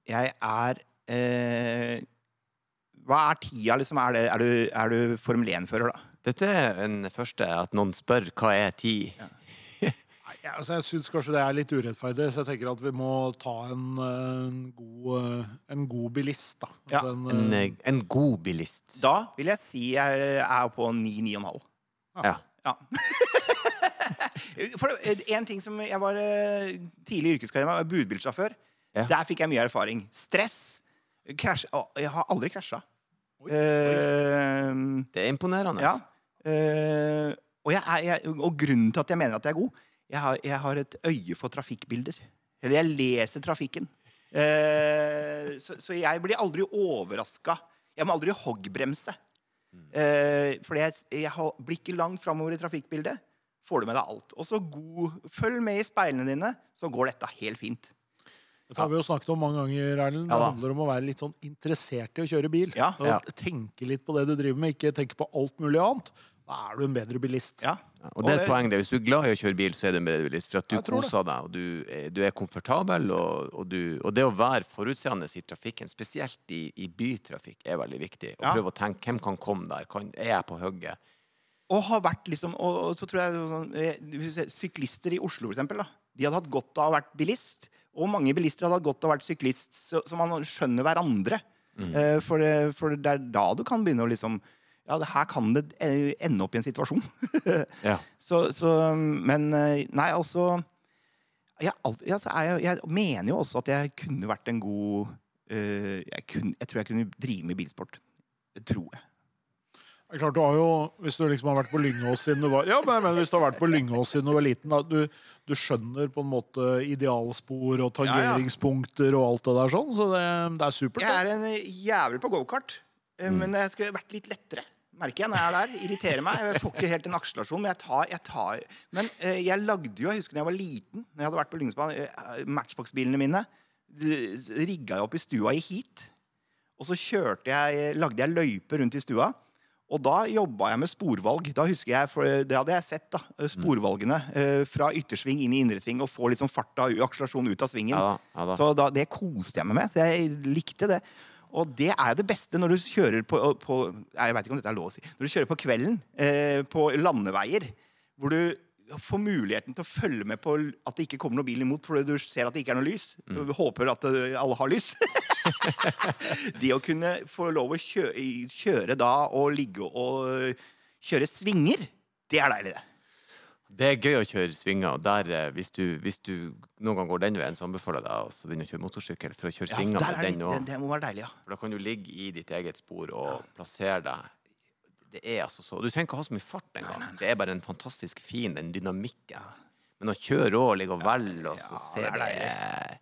Jeg er eh, Hva er tida, liksom? Er, det, er, du, er du Formel 1-fører, da? Dette er den første at noen spør hva er tid. Nei, jeg- altså, jeg syns kanskje det er litt urettferdig, så jeg tenker at vi må ta en, en, god, eh, en god bilist, da. Ja, Altså En, eh, eh, en god bilist. Da vil jeg si jeg er på 9-9,5. Ja. Ja. For en ting som Jeg var tidlig i yrkeskarrieren, budbilsjåfør. Ja. Der fikk jeg mye erfaring. Stress. Krasj Jeg har aldri krasja. Eh, Det er imponerende. ja. Uh, og, jeg er, jeg, og grunnen til at jeg mener at jeg er god, jeg har, jeg har et øye for trafikkbilder. Eller jeg leser trafikken. Eh, så, så jeg blir aldri overraska. Jeg må aldri hoggbremse. Eh, fordi jeg, jeg har blikket langt framover i trafikkbildet. Får du med deg alt. Og så Følg med i speilene dine, så går dette helt fint. Dette har vi jo snakket om mange ganger, Erlend. Det handler om å være litt sånn interessert i å kjøre bil. Ja. Og Ja. Tenke litt på det du driver med, ikke tenke på alt mulig annet. Da er du en bedre bilist. Ja. Og det er et poeng. det. Hvis du er glad i å kjøre bil, så er du en bedre bilist. For at du koser deg, og du, er- du er komfortabel. Og, og, du, og det å være forutseende i trafikken, spesielt i, i bytrafikk, er veldig viktig. Og Ja. prøve å tenke hvem kan komme der. Kan, er jeg på hugget? Og har vært liksom Og, og så tror jeg sånn, eh, hvis vi ser Syklister i Oslo, for eksempel, da, de hadde hatt godt av å ha vært bilist. Og mange bilister hadde hatt godt av å vært syklist, så, så man skjønner hverandre. Eh, for, for det er da du kan begynne å liksom Ja, det her kan det eh, ende opp i en situasjon. Ja. så, så Men eh, Nei, altså jeg, alt- ja, så er jeg, jeg mener jo også at jeg kunne vært en god uh, jeg, kunne, jeg tror jeg kunne drive med bilsport. Det tror jeg. Det er klart, du har jo, Hvis du liksom har vært på Lyngås siden du var Ja, men hvis du har vært på Lyngås siden du var liten, da, du, du skjønner på en måte idealspor og tangeringspunkter og alt det der sånn, så det, det er supert. Jeg er en jævel på gokart, eh, men jeg skulle vært litt lettere. Merker jeg når jeg er der. Irriterer meg. Jeg får ikke helt en akselerasjon, men jeg tar, jeg tar. Men eh, jeg lagde jo, jeg husker da jeg var liten, når jeg hadde vært på Lyngsbanen, eh, matchbox-bilene mine eh, rigga jeg opp i stua i heat. Og så jeg, lagde jeg løyper rundt i stua. Og da jobba jeg med sporvalg. Da husker jeg, for Det hadde jeg sett. da, Sporvalgene. eh, Fra yttersving inn i indresving og få liksom farta og akselerasjonen ut av svingen. Ja ja. Så da, det koste jeg meg med. Så jeg likte det. Og det er det beste når du kjører på, på Jeg vet ikke om dette er lov å si. Når du kjører på kvelden eh, på landeveier, hvor du får muligheten til å følge med på at det ikke kommer noen bil imot fordi du ser at det ikke er noe lys. Du håper at eh, alle har lys. det å kunne få lov å kjøre, kjøre da og ligge og eh, kjøre svinger, det er deilig, det. Det er gøy å kjøre svinger. Der, eh, hvis, du, hvis du noen gang går den veien, så anbefaler jeg deg å begynne å kjøre motorsykkel for å kjøre Ja, svinger med den òg. det må være deilig, ja. For da kan du ligge i ditt eget spor og plassere deg. Det er altså så Du trenger ikke ha så mye fart engang. Det er bare en fantastisk fin den dynamikken. Men å kjøre og ligge og velge og så Ja, se det er deilig.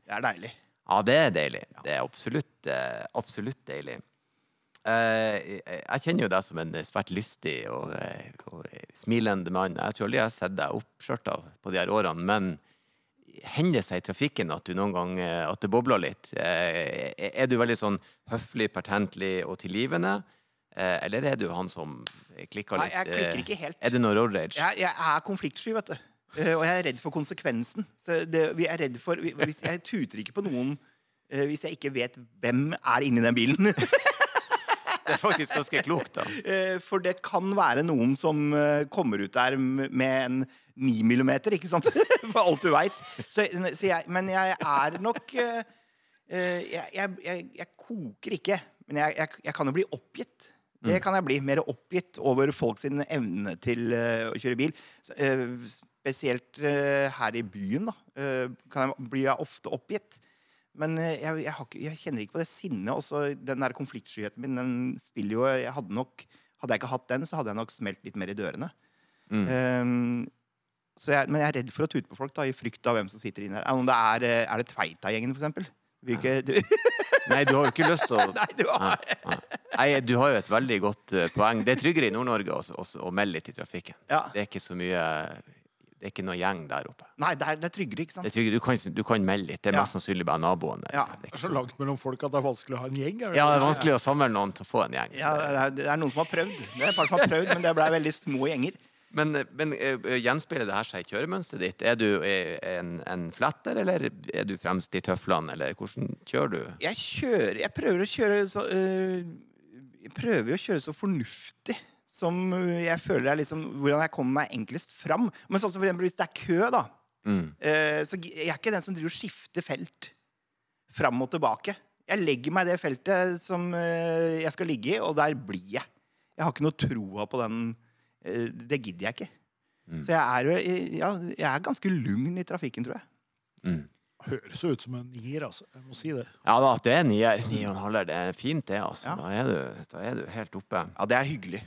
Det er deilig. Ja, det er deilig. Det er absolutt, eh, absolutt deilig. Eh, jeg kjenner jo deg som en svært lystig og, eh, og smilende mann. Jeg tror aldri jeg har sett deg oppskjørta på de her årene, men hender det seg i trafikken at du noen gang eh, at det bobler litt? Eh, Er du veldig sånn høflig, pertentlig og tilgivende? Eh, Eller er du han som klikker Nei, litt? jeg klikker eh, ikke helt. Er det noe road rage? Jeg, jeg er konfliktsky, vet du. Eh, Og jeg er redd for konsekvensen. Så det, vi er redd for, vi- hvis Jeg tuter ikke på noen eh, hvis jeg ikke vet hvem er inni den bilen. Det er faktisk ganske klokt, da. Eh, For det kan være noen som eh, kommer ut der med en 9 millimeter, ikke sant? For alt du veit. Men jeg er nok eh, jeg, jeg, jeg, jeg koker ikke. Men jeg, kan jo bli oppgitt. Det kan jeg bli. Mer oppgitt over folks evne til å kjøre bil. Spesielt her i byen da, kan jeg, blir jeg ofte oppgitt. Men eh, jeg, jeg, har ikke, jeg kjenner ikke på det sinnet. Også den der konfliktskyheten min, den spiller jo jeg hadde, nok, hadde jeg ikke hatt den, så hadde jeg nok smelt litt mer i dørene. Mm. Um, så jeg, men jeg er redd for å tute på folk da, i frykt av hvem som sitter inne her. Om det er, eh, er det Tveita-gjengen, for eksempel? Du, Nei, du har jo ikke lyst til å nei, du har Nei, du har jo et veldig godt eh, poeng. Det er tryggere i Nord-Norge å melde litt i trafikken. ja. Det er ikke så mye Det er ikke noe gjeng der oppe. Nei, det er, det er tryggere, ikke sant? Det er tryggere. Du, kan, du kan melde litt. Det er Ja. mest sannsynlig bare naboen. Ja. Det er så langt mellom folk at det er vanskelig å ha en gjeng. er det Ja, det er vanskelig å samle noen til å få en gjeng. Ja, det- er, det er noen som har prøvd. Det er et par som har prøvd, men det ble veldig små gjenger. Men, men eh, gjenspeiler det her seg i kjøremønsteret ditt? Er du eh, en, en fletter, eller er du fremst i tøflene, eller hvordan kjører du? Jeg kjører Jeg prøver å kjøre så øh, Jeg prøver å kjøre så fornuftig som jeg føler er liksom Hvordan jeg kommer meg enklest fram. Men sånn som for eksempel hvis det er kø, da. Mm. øh, så jeg er ikke den som driver og skifter felt fram og tilbake. Jeg legger meg i det feltet som øh, jeg skal ligge i, og der blir jeg. Jeg har ikke noe troa på den øh, Det gidder jeg ikke. Mm. Så jeg er, jo, ja, jeg er ganske lugn i trafikken, tror jeg. Mm. Høres ut som en nier, altså. Jeg må si det. Ja da, det er nier. Ni og en halver. Det er fint, det. altså. Ja. Da, er du, da er du helt oppe. Ja, det er hyggelig.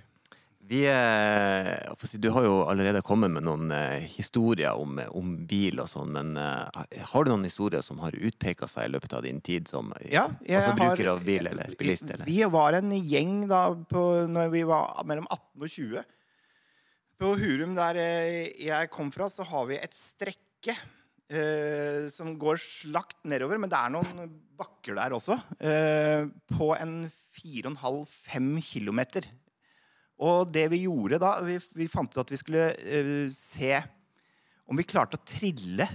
Vi, eh, du har jo allerede kommet med noen eh, historier om, om bil og sånn, men eh, har du noen historier som har utpeka seg i løpet av din tid som eh, Ja, altså bruker har- av bil eller bilist? Eller? Vi var en gjeng da på, når vi var mellom 18 og 20. På Hurum, der eh, jeg kom fra, så har vi et strekke eh, som går slakt nedover. Men det er noen bakker der også. Eh, på en 4,5-5 kilometer. Og det vi gjorde da, vi, vi fant ut at vi skulle uh, se om vi klarte å trille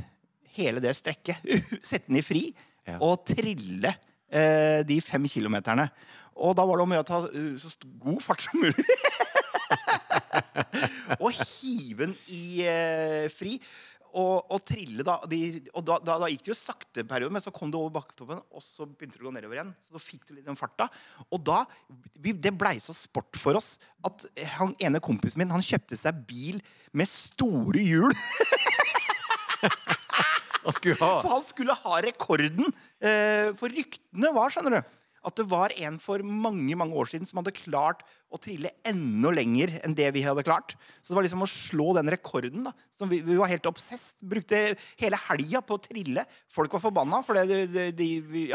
hele det strekket. Sette den i fri Ja. og trille uh, de fem kilometerne. Og da var det om å gjøre å ta uh, så god fart som mulig. og hive den i fri. Og, og trille da, de, og da, da, da gikk det jo sakte en periode, men så kom du over bakketoppen, og så begynte det å gå nedover igjen. Så da fikk du litt den farta. Og da, vi, det blei så sport for oss at han ene kompisen min han kjøpte seg bil med store hjul. han skulle ha? For han skulle ha rekorden. Eh, for ryktene var skjønner du, at det var en for mange mange år siden som hadde klart å trille enda lenger enn det vi hadde klart. Så det var liksom å slå den rekorden. da. som vi, vi var helt obsesst. Brukte hele helga på å trille. Folk var forbanna, for de, de, de, vi,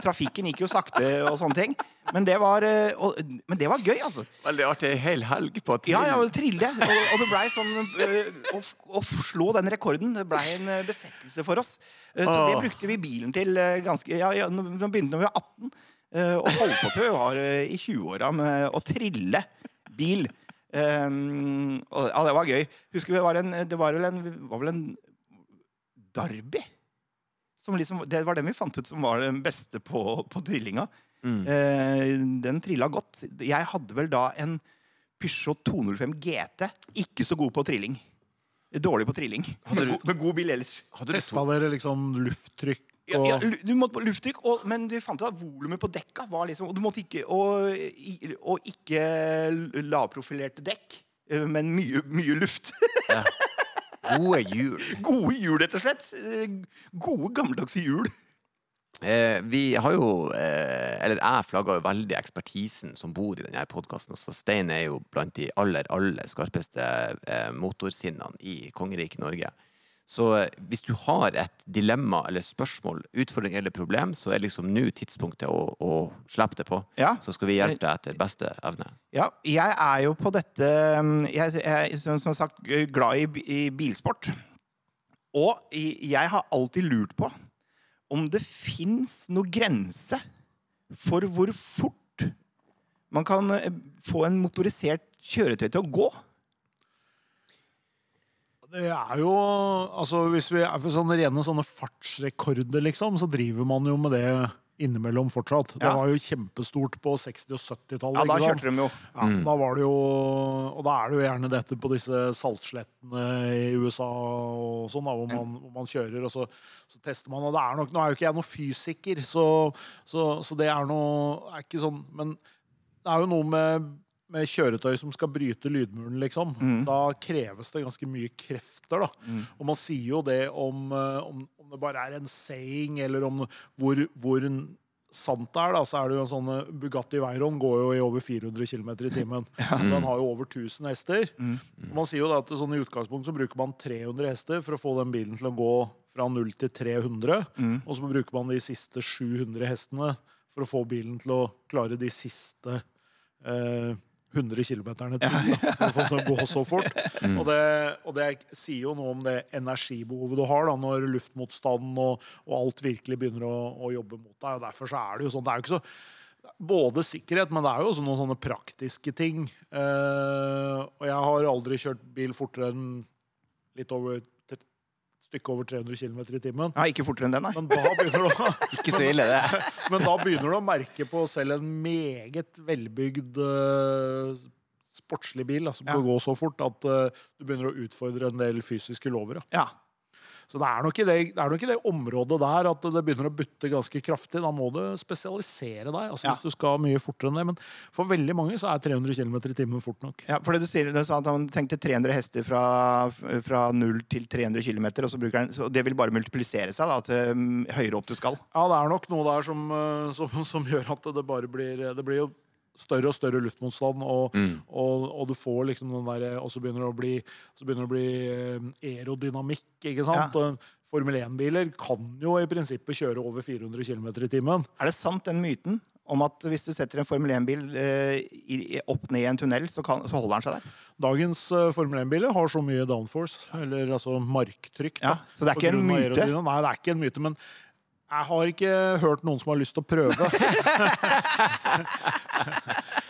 trafikken gikk jo sakte og sånne ting. Men det var, eh, og, men det var gøy, altså. Veldig artig. En hel helg på Ja, ja, trille. trille. Og, og det blei sånn øh, å, å slå den rekorden. Det blei en øh, besettelse for oss. Så så det brukte vi bilen til ganske Ja, ja nå begynte vi var 18, øh, og holdt på til vi var i 20-åra med å trille bil. Um, og, ja, det var gøy. Husker vi var en, det var vel en, var vel en Derby. Som liksom, det var den vi fant ut som var den beste på, på trillinga. Mm. Eh, den trilla godt. Jeg hadde vel da en Peugeot 205 GT. Ikke så god på trilling. Dårlig på trilling. Hadde du- Men god bil ellers. Hadde du Testa dere liksom lufttrykk Ja, og ja, du måtte på lufttrykk, og, men du fant ut at volumet på dekka var liksom Og du måtte ikke Og, og ikke lavprofilerte dekk, eh, men mye, mye luft. gode hjul? Gode hjul, rett og slett. Eh, Gode, gammeldagse hjul. Eh, vi har jo, eh, eller jeg flagger jo veldig ekspertisen som bor i denne podkasten. Så Stein er jo blant de aller, aller skarpeste eh, motorsinnene i kongeriket Norge. Så eh, hvis du har et dilemma eller spørsmål, utfordring eller problem, så er liksom nå tidspunktet å, å slippe det på. Ja. Så skal vi hjelpe deg etter beste evne. Ja, jeg er jo på dette Jeg er som som sagt glad i, i bilsport. Og jeg har alltid lurt på om det fins noe grense for hvor fort man kan eh, få en motorisert kjøretøy til å gå. Det er jo Altså, hvis vi er på sånne rene sånne fartsrekorder, liksom, så driver man jo med det innimellom fortsatt. Det var jo kjempestort på 60- og 70-tallet. Ja, da kjørte de jo. Ja, da var det jo Og da er det jo gjerne dette på disse saltslettene i USA og sånn, da, hvor man, hvor man kjører, og så, så tester man. Og det er nok Nå er jo ikke jeg noen fysiker, så, så, så det er noe er ikke sånn Men det er jo noe med, med kjøretøy som skal bryte lydmuren, liksom. Da kreves det ganske mye krefter, da. Og man sier jo det om, eh, om, om det bare er en saying, eller om hvor, hvor sant det er, da, så er det jo en sånn eh, Bugatti Veyron går jo i over 400 km i timen. Den har jo over 1000 hester. Og man sier jo da at sånn i utgangspunktet så bruker man 300 hester for å få den bilen til å gå fra 0 til 300. Og så bruker man de siste 700 hestene for å få bilen til å klare de siste eh, 100 km i timen For å gå så fort. Og, det, og det sier jo noe om det energibehovet du har da, når luftmotstanden og, og alt virkelig begynner å, å jobbe mot deg. Og derfor så er det jo sånn. Det er jo ikke så både sikkerhet, men det er jo også noen sånne praktiske ting. Uh, og jeg har aldri kjørt bil fortere enn litt over stykke over 300 km i timen. Ja, ikke fortere enn den, nei. Men da begynner du å Ikke så ille, det. men da begynner du å merke på selv en meget velbygd uh, sportslig bil som som Ja. går så fort at uh, du begynner å utfordre en del fysiske lover. Ja. Ja. Så det er, nok i det, det nok i det området der at det begynner å butte ganske kraftig. Da må du spesialisere deg altså Ja. hvis du skal mye fortere enn det. Men for veldig mange så er 300 km i timen fort nok. Ja, for det du sier, du sa at han tenkte 300 hester fra, fra 0 til 300 km, og så bruker han, så det vil bare multiplisere seg da, til mm, høyere opp du skal. Ja, det er nok noe der som, eh, som, som gjør at det bare blir Det blir jo større og større luftmotstand, og, og, og du får liksom den der Og så begynner det å bli, så begynner det å bli eh, aerodynamikk, ikke sant? Ja. Formel 1-biler kan jo i prinsippet kjøre over 400 km i timen. Er det sant den myten om at hvis du setter en Formel 1-bil eh, opp ned i en tunnel, så, kan, så holder den seg der? Dagens eh, Formel 1-biler har så mye downforce, eller altså marktrykk. Ja, så det er ikke en myte? Nei, det er ikke en myte, men jeg har ikke hørt noen som har lyst til å prøve.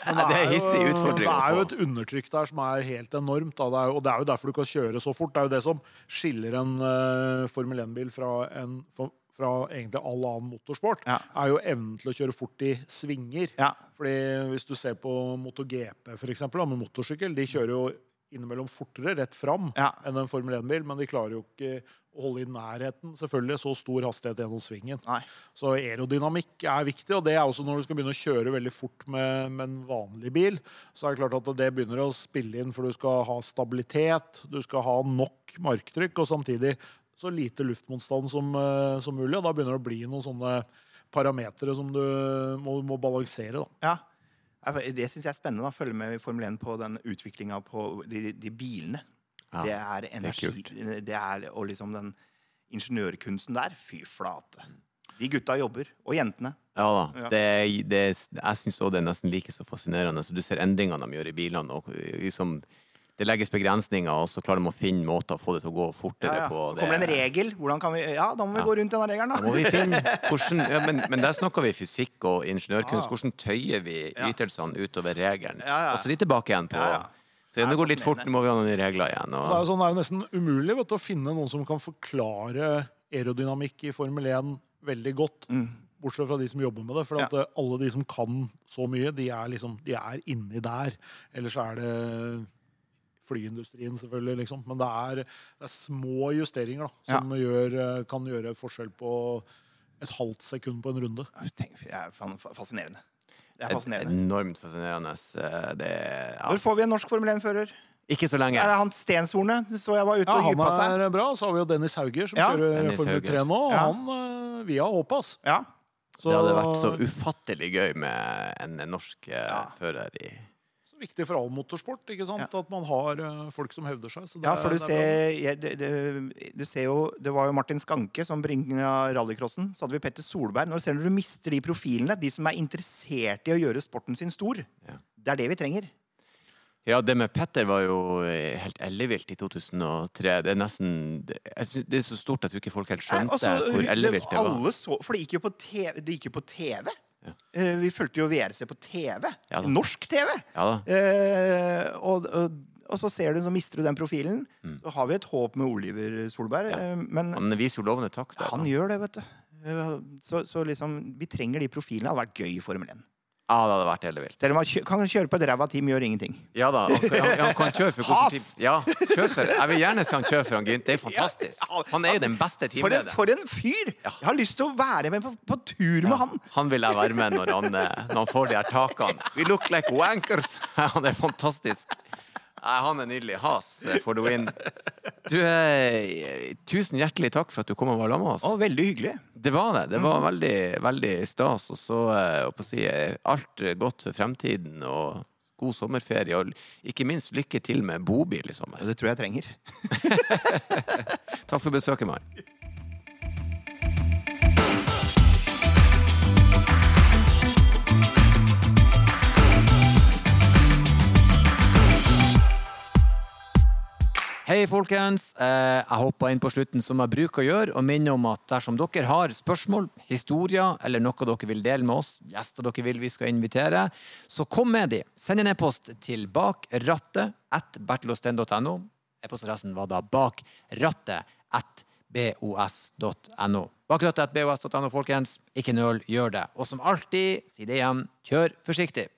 Det er jo- Det er jo et undertrykk der som er helt enormt. Det er, jo- og det er jo derfor du kan kjøre så fort. Det er jo det som skiller en uh, Formel 1-bil fra, fra, fra egentlig all annen motorsport. Ja. er jo evnen til å kjøre fort i svinger. Ja. Fordi Hvis du ser på MotoGP for eksempel, med motorsykkel, de kjører jo innimellom fortere rett fram Ja. enn en Formel 1-bil, men de klarer jo ikke å holde i nærheten selvfølgelig så stor hastighet gjennom svingen. Nei. Så aerodynamikk er viktig, og det er også når du skal begynne å kjøre veldig fort med, med en vanlig bil, så er det klart at det begynner å spille inn, for du skal ha stabilitet, du skal ha nok marktrykk, og samtidig så lite luftmotstand som, eh, som mulig, og da begynner det å bli noen sånne parametere som du må, må balansere. Da. Ja. Det syns jeg er spennende. å Følge med i Formel 1 på den utviklinga på de, de bilene. Ja, det er energi kult. det er, Og liksom den ingeniørkunsten der. Fy flate. De gutta jobber. Og jentene. Ja da. Ja. Det, er- det, er- jeg syns òg det er nesten like så fascinerende. Så du ser endringene de gjør i bilene. Og liksom, det legges begrensninger, og så klarer de å finne måter å få det til å gå fortere Ja, ja. på. Så kommer det en regel. Hvordan kan vi, ja, da må vi Ja. gå rundt denne regelen, Da da. må vi finne hvordan, ja, men, men der snakker vi fysikk og ingeniørkunst. Hvordan tøyer vi ytelsene utover regelen? Ja, ja. Og så litt tilbake igjen på Ja, ja. Så Det er går litt fort, nå må vi ha noen regler igjen. Det er jo sånn, det er jo nesten umulig vet du, å finne noen som kan forklare aerodynamikk i Formel 1 veldig godt. Mm. Bortsett fra de som jobber med det. For at eh, alle de som kan så mye, de er, liksom, de er inni der. Ellers er det flyindustrien, selvfølgelig. Liksom. Men det er, det er små justeringer da, som gjør, eh, kan gjøre forskjell på et halvt sekund på en runde. Tenk, det er fascinerende. Det er et, enormt fascinerende. eh, Det, ja. Når får vi en norsk Formel 1-fører? Ikke så lenge. Er det han Stenshornet? Så jeg var ute Ja, og han hypa seg. er bra. Så har vi jo Dennis Hauger, som Ja, kjører Dennis Formel 3 nå. og Ja. Han, eh, vi har håp, ass. Ja. Så, Det hadde vært så ufattelig gøy med en norsk Ja. fører i viktig for all motorsport ikke sant? at man har eh, folk som hevder seg. Så det Ja, for du det er ser, ja, det, det, du ser jo Det var jo Martin Skanke som bringa rallycrossen. Så hadde vi Petter Solberg. Når du ser når du mister de profilene, de som er interessert i å gjøre sporten sin stor, Ja. det er det vi trenger. Ja, det med Petter var jo eh, helt ellevilt i 2003. Det er nesten det- jeg synes, det er så stort at jo ikke folk helt skjønte Nei, altså, hvor ellevilt det var. alle så, for det gikk jo på TV. Det gikk jo på TV. Ja. Eh, vi fulgte jo VRC på TV. Ja. Norsk TV. Eh, og, og, og så ser du, så mister du den profilen. Mm. Så har vi et håp med Oliver Solberg. Eh, men Han viser jo lovende takt. der, han da. gjør det, vet du. Eh, Så, så liksom, vi trenger de profilene. Det hadde vært gøy i Formel 1. Ja, det hadde vært helt vilt. Selv om han kjø- kan kjøre på et ræva team, gjør ingenting. Ja da, han, kan- han, han kan kjøre for hvordan team- Ja, kjør for. Jeg vil gjerne se han kjøre for han Gynt. Det er fantastisk. Han er jo den beste For teamlederen. for en fyr! Jeg har lyst til å være med på, på tur med han. Han vil jeg være med når han, eh, når han får de her takene. We look like wankers! Han er fantastisk. Nei, han er nydelig. Has får for the win. Du, eh, tusen hjertelig takk for at du kom og var sammen med oss. Å, veldig hyggelig. Det var det. Det var veldig, veldig stas. Og så eh, å si, eh, alt godt for fremtiden og god sommerferie. Og ikke minst lykke til med bobil i sommer. Det tror jeg trenger. Takk for besøket, Mar. Hei, folkens. Eh, Jeg hopper inn på slutten som jeg bruker å gjøre, og minner om at dersom dere har spørsmål, historier eller noe dere vil dele med oss, gjester dere vil vi skal invitere, så kom med de. Send en e-post til bakrattet at bertelosten.no. E-postadressen var da bakrattet at bos.no. Bakrattet at bos.no, folkens. Ikke nøl, gjør det. Og som alltid, si det igjen, kjør forsiktig.